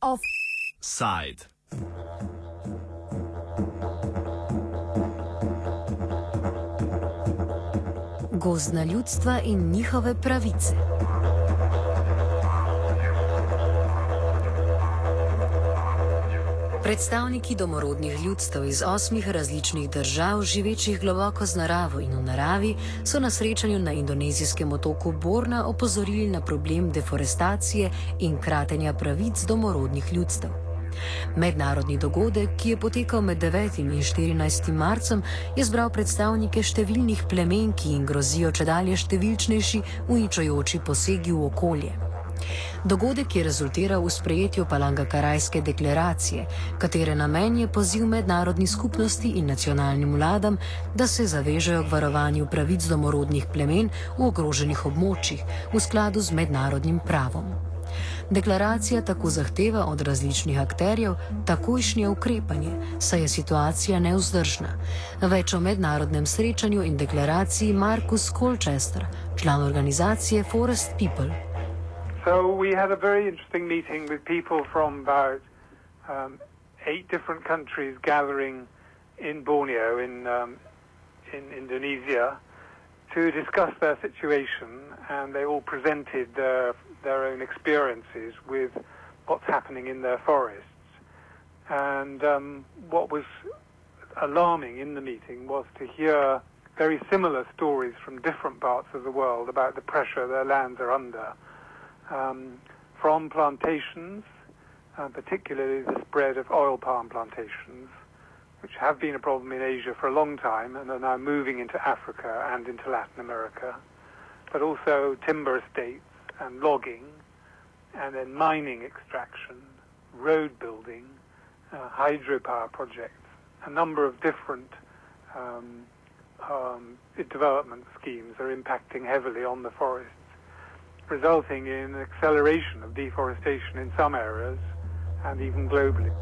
Offside. Gozdna ljudstva in njihove pravice. Predstavniki domorodnih ljudstev iz osmih različnih držav, živečih globoko z naravo in v naravi, so na srečanju na indonezijskem otoku Borna opozorili na problem deforestacije in kratenja pravic domorodnih ljudstev. Mednarodni dogodek, ki je potekal med 9. in 14. marcem, je zbral predstavnike številnih plemen, ki jim grozijo če dalje številčnejši, uničujoči posegi v okolje. Dogodek je rezultiral v sprejetju Palanga-Karajske deklaracije, katere namen je poziv mednarodni skupnosti in nacionalnim vladam, da se zavežejo k varovanju pravic domorodnih plemen v ogroženih območjih v skladu z mednarodnim pravom. Deklaracija tako zahteva od različnih akterjev takojšnje ukrepanje, saj je situacija neuzdržna. Več o mednarodnem srečanju in deklaraciji Markus Colchester, član organizacije Forest People. So we had a very interesting meeting with people from about um, eight different countries gathering in Borneo, in um, in Indonesia, to discuss their situation, and they all presented their their own experiences with what's happening in their forests. And um, what was alarming in the meeting was to hear very similar stories from different parts of the world about the pressure their lands are under um, from plantations, uh, particularly the spread of oil palm plantations, which have been a problem in Asia for a long time and are now moving into Africa and into Latin America, but also timber estates and logging, and then mining extraction, road building, uh, hydropower projects, a number of different um, um, development schemes are impacting heavily on the forest resulting in acceleration of deforestation in some areas and even globally.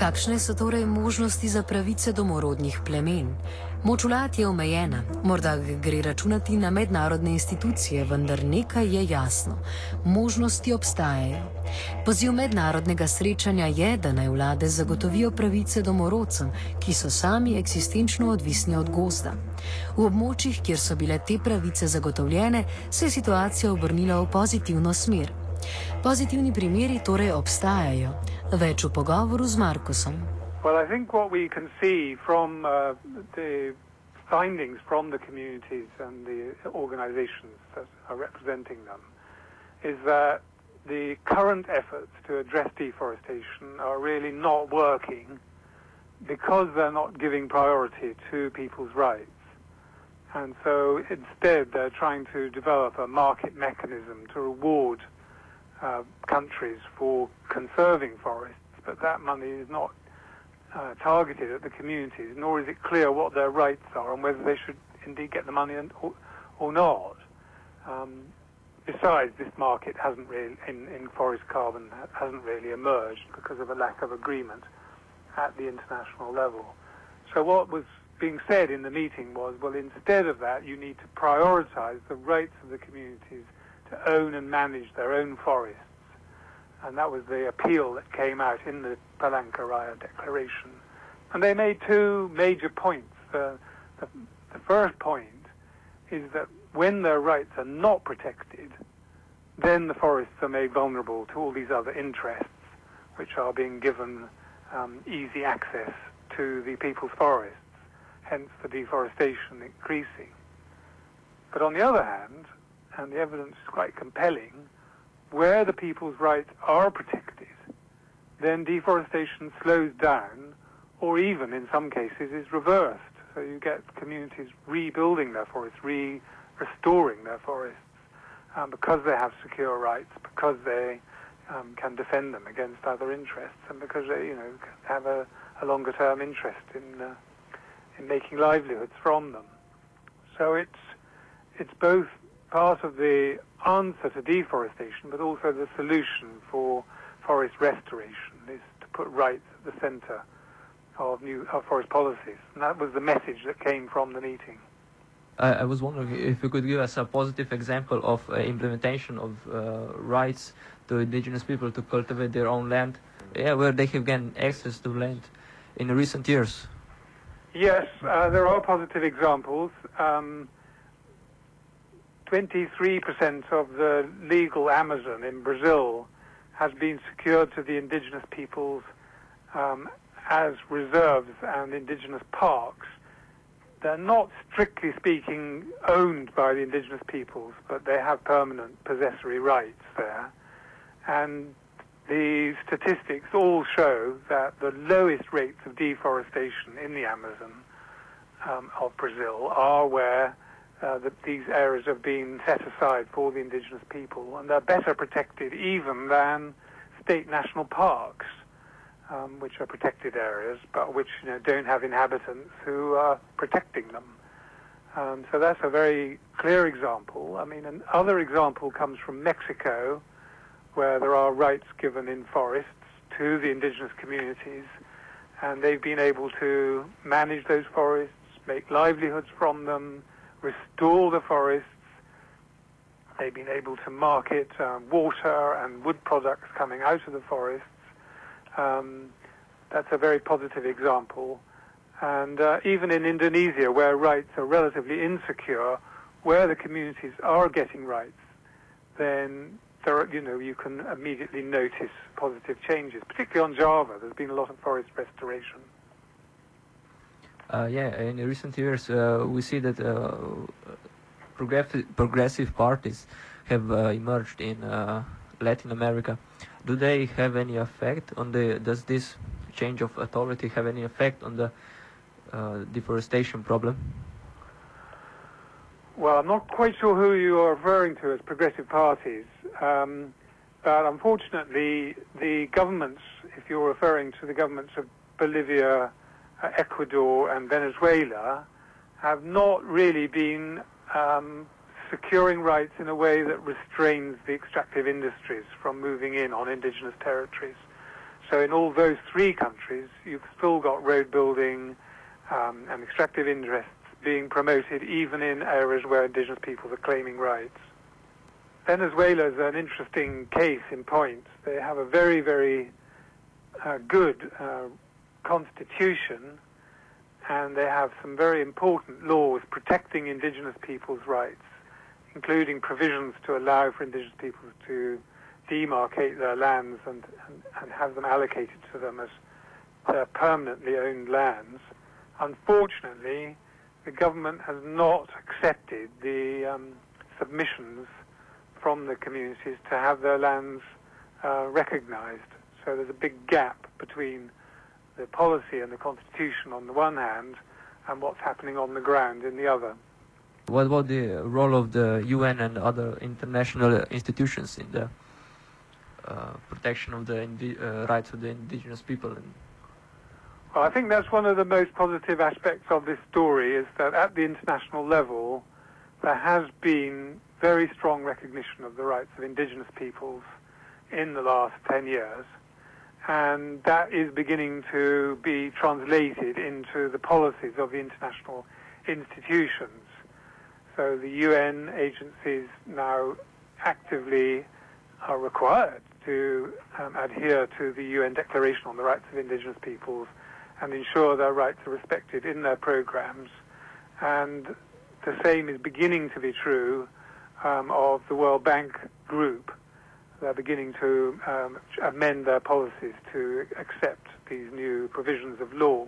Kakšne so torej možnosti za pravice domorodnih plemen? Moč vlad je omejena, morda gre računati na mednarodne institucije, vendar nekaj je jasno: možnosti obstajajo. Poziv mednarodnega srečanja je, da naj vlade zagotovijo pravice domorodcem, ki so sami eksistenčno odvisni od gozda. V območjih, kjer so bile te pravice zagotovljene, se je situacija obrnila v pozitivno smer. Pozitivni primeri torej obstajajo. Več v pogovoru z Markusom. Well, I think what we can see from uh, the findings from the communities and the organizations that are representing them is that the current efforts to address deforestation are really not working because they're not giving priority to people's rights. And so instead, they're trying to develop a market mechanism to reward uh, countries for conserving forests, but that money is not uh, targeted at the communities, nor is it clear what their rights are and whether they should indeed get the money or, or not. Um, besides, this market hasn't really, in, in forest carbon, hasn't really emerged because of a lack of agreement at the international level. So what was being said in the meeting was, well, instead of that, you need to prioritize the rights of the communities to own and manage their own forests and that was the appeal that came out in the Palangka Raya Declaration. And they made two major points. Uh, the, the first point is that when their rights are not protected, then the forests are made vulnerable to all these other interests, which are being given um, easy access to the people's forests, hence the deforestation increasing. But on the other hand, and the evidence is quite compelling, where the people's rights are protected, then deforestation slows down, or even in some cases is reversed. So you get communities rebuilding their forests, re restoring their forests, um, because they have secure rights, because they um, can defend them against other interests, and because they, you know, have a, a longer term interest in uh, in making livelihoods from them. So it's it's both part of the answer to deforestation, but also the solution for forest restoration is to put rights at the center of new of forest policies. And that was the message that came from the meeting. I, I was wondering if you could give us a positive example of uh, implementation of uh, rights to indigenous people to cultivate their own land, yeah, where they have gained access to land in recent years. Yes, uh, there are positive examples. Um, 23% of the legal Amazon in Brazil has been secured to the indigenous peoples um, as reserves and indigenous parks. They're not strictly speaking owned by the indigenous peoples, but they have permanent possessory rights there. And the statistics all show that the lowest rates of deforestation in the Amazon um, of Brazil are where uh, that these areas have been set aside for the indigenous people, and they're better protected even than state national parks, um, which are protected areas, but which you know, don't have inhabitants who are protecting them. Um, so that's a very clear example. I mean, another example comes from Mexico, where there are rights given in forests to the indigenous communities, and they've been able to manage those forests, make livelihoods from them, restore the forests. They've been able to market um, water and wood products coming out of the forests. Um, that's a very positive example. And uh, even in Indonesia, where rights are relatively insecure, where the communities are getting rights, then there are, you know, you can immediately notice positive changes, particularly on Java. There's been a lot of forest restoration. Uh, yeah, in recent years, uh, we see that uh, progressive, progressive parties have emerged in Latin America. Do they have any effect on the? Does this change of authority have any effect on the deforestation problem? Well, I'm not quite sure who you are referring to as progressive parties, um, but unfortunately, the governments, if you're referring to the governments of Bolivia, Ecuador and Venezuela have not really been um, securing rights in a way that restrains the extractive industries from moving in on indigenous territories. So in all those three countries, you've still got road building um, and extractive interests being promoted even in areas where indigenous peoples are claiming rights. Venezuela is an interesting case in point. They have a very, very uh, good uh, constitution, and they have some very important laws protecting indigenous people's rights, including provisions to allow for indigenous peoples to demarcate their lands and, and, and have them allocated to them as their permanently owned lands. Unfortunately, the government has not accepted the um, submissions from the communities to have their lands uh, recognized. So there's a big gap between the policy and the constitution on the one hand, and what's happening on the ground in the other. What about the role of the UN and other international institutions in the uh, protection of the uh, rights of the indigenous people? Well, I think that's one of the most positive aspects of this story is that at the international level, there has been very strong recognition of the rights of indigenous peoples in the last 10 years and that is beginning to be translated into the policies of the international institutions. So the UN agencies now actively are required to um, adhere to the UN Declaration on the Rights of Indigenous Peoples and ensure their rights are respected in their programs. And the same is beginning to be true um, of the World Bank Group, they're beginning to um, amend their policies to accept these new provisions of law.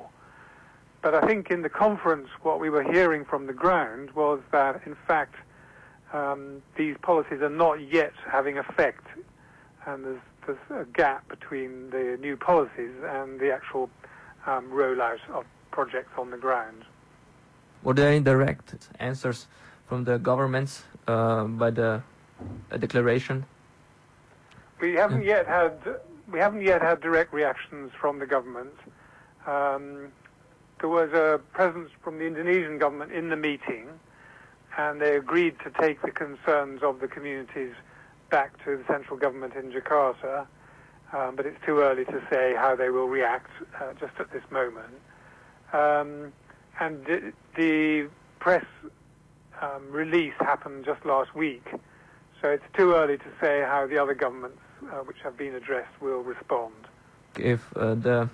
But I think in the conference, what we were hearing from the ground was that, in fact, um, these policies are not yet having effect, and there's, there's, a gap between the new policies and the actual um, rollout of projects on the ground. Were there indirect answers from the governments uh, by the uh, declaration we haven't yet had we haven't yet had direct reactions from the government. Um, there was a presence from the Indonesian government in the meeting, and they agreed to take the concerns of the communities back to the central government in Jakarta. um, but it's too early to say how they will react uh, just at this moment. Um, and the, the press um, release happened just last week, so it's too early to say how the other governments uh, which have been addressed will respond. If uh, the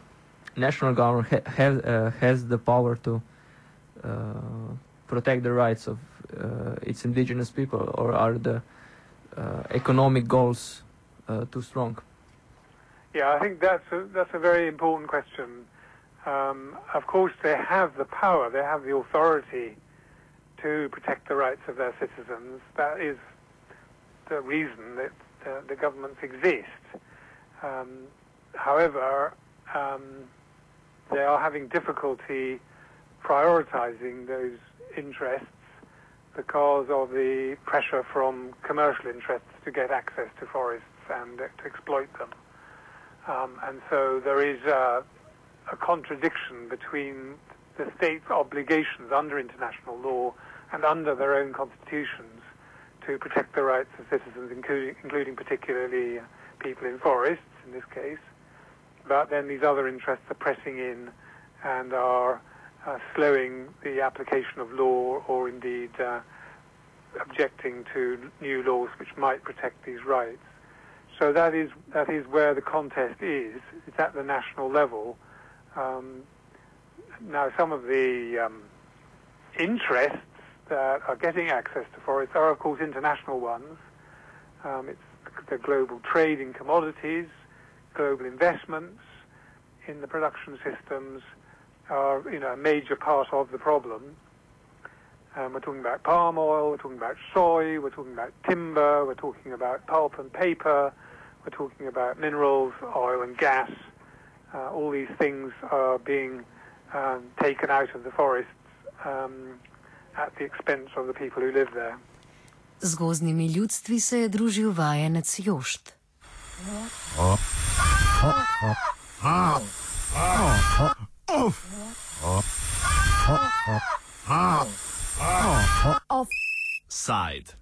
national government ha- has, uh, has the power to uh, protect the rights of uh, its indigenous people, or are the uh, economic goals too strong? Yeah, I think that's a, that's a very important question. Um, of course, they have the power, they have the authority to protect the rights of their citizens. That is the reason that uh, the governments exist. Um, however, um, they are having difficulty prioritizing those interests because of the pressure from commercial interests to get access to forests and uh, to exploit them. Um, and so there is a, a contradiction between the state's obligations under international law and under their own constitutions to protect the rights of citizens, including, including particularly people in forests, in this case. But then these other interests are pressing in and are uh, slowing the application of law or indeed uh, objecting to new laws which might protect these rights. So that is that is where the contest is. It's at the national level. Um, now, some of the um, interests that are getting access to forests are, of course, international ones. Um, it's the global trade in commodities, global investments in the production systems are, you know, a major part of the problem. Um, we're talking about palm oil, we're talking about soy, we're talking about timber, we're talking about pulp and paper, we're talking about minerals, oil and gas. Uh, all these things are being um, taken out of the forests um, at the expense of the people who live there. Z gozdnimi ljudstvi se je družil vajenec Jošt. Offside.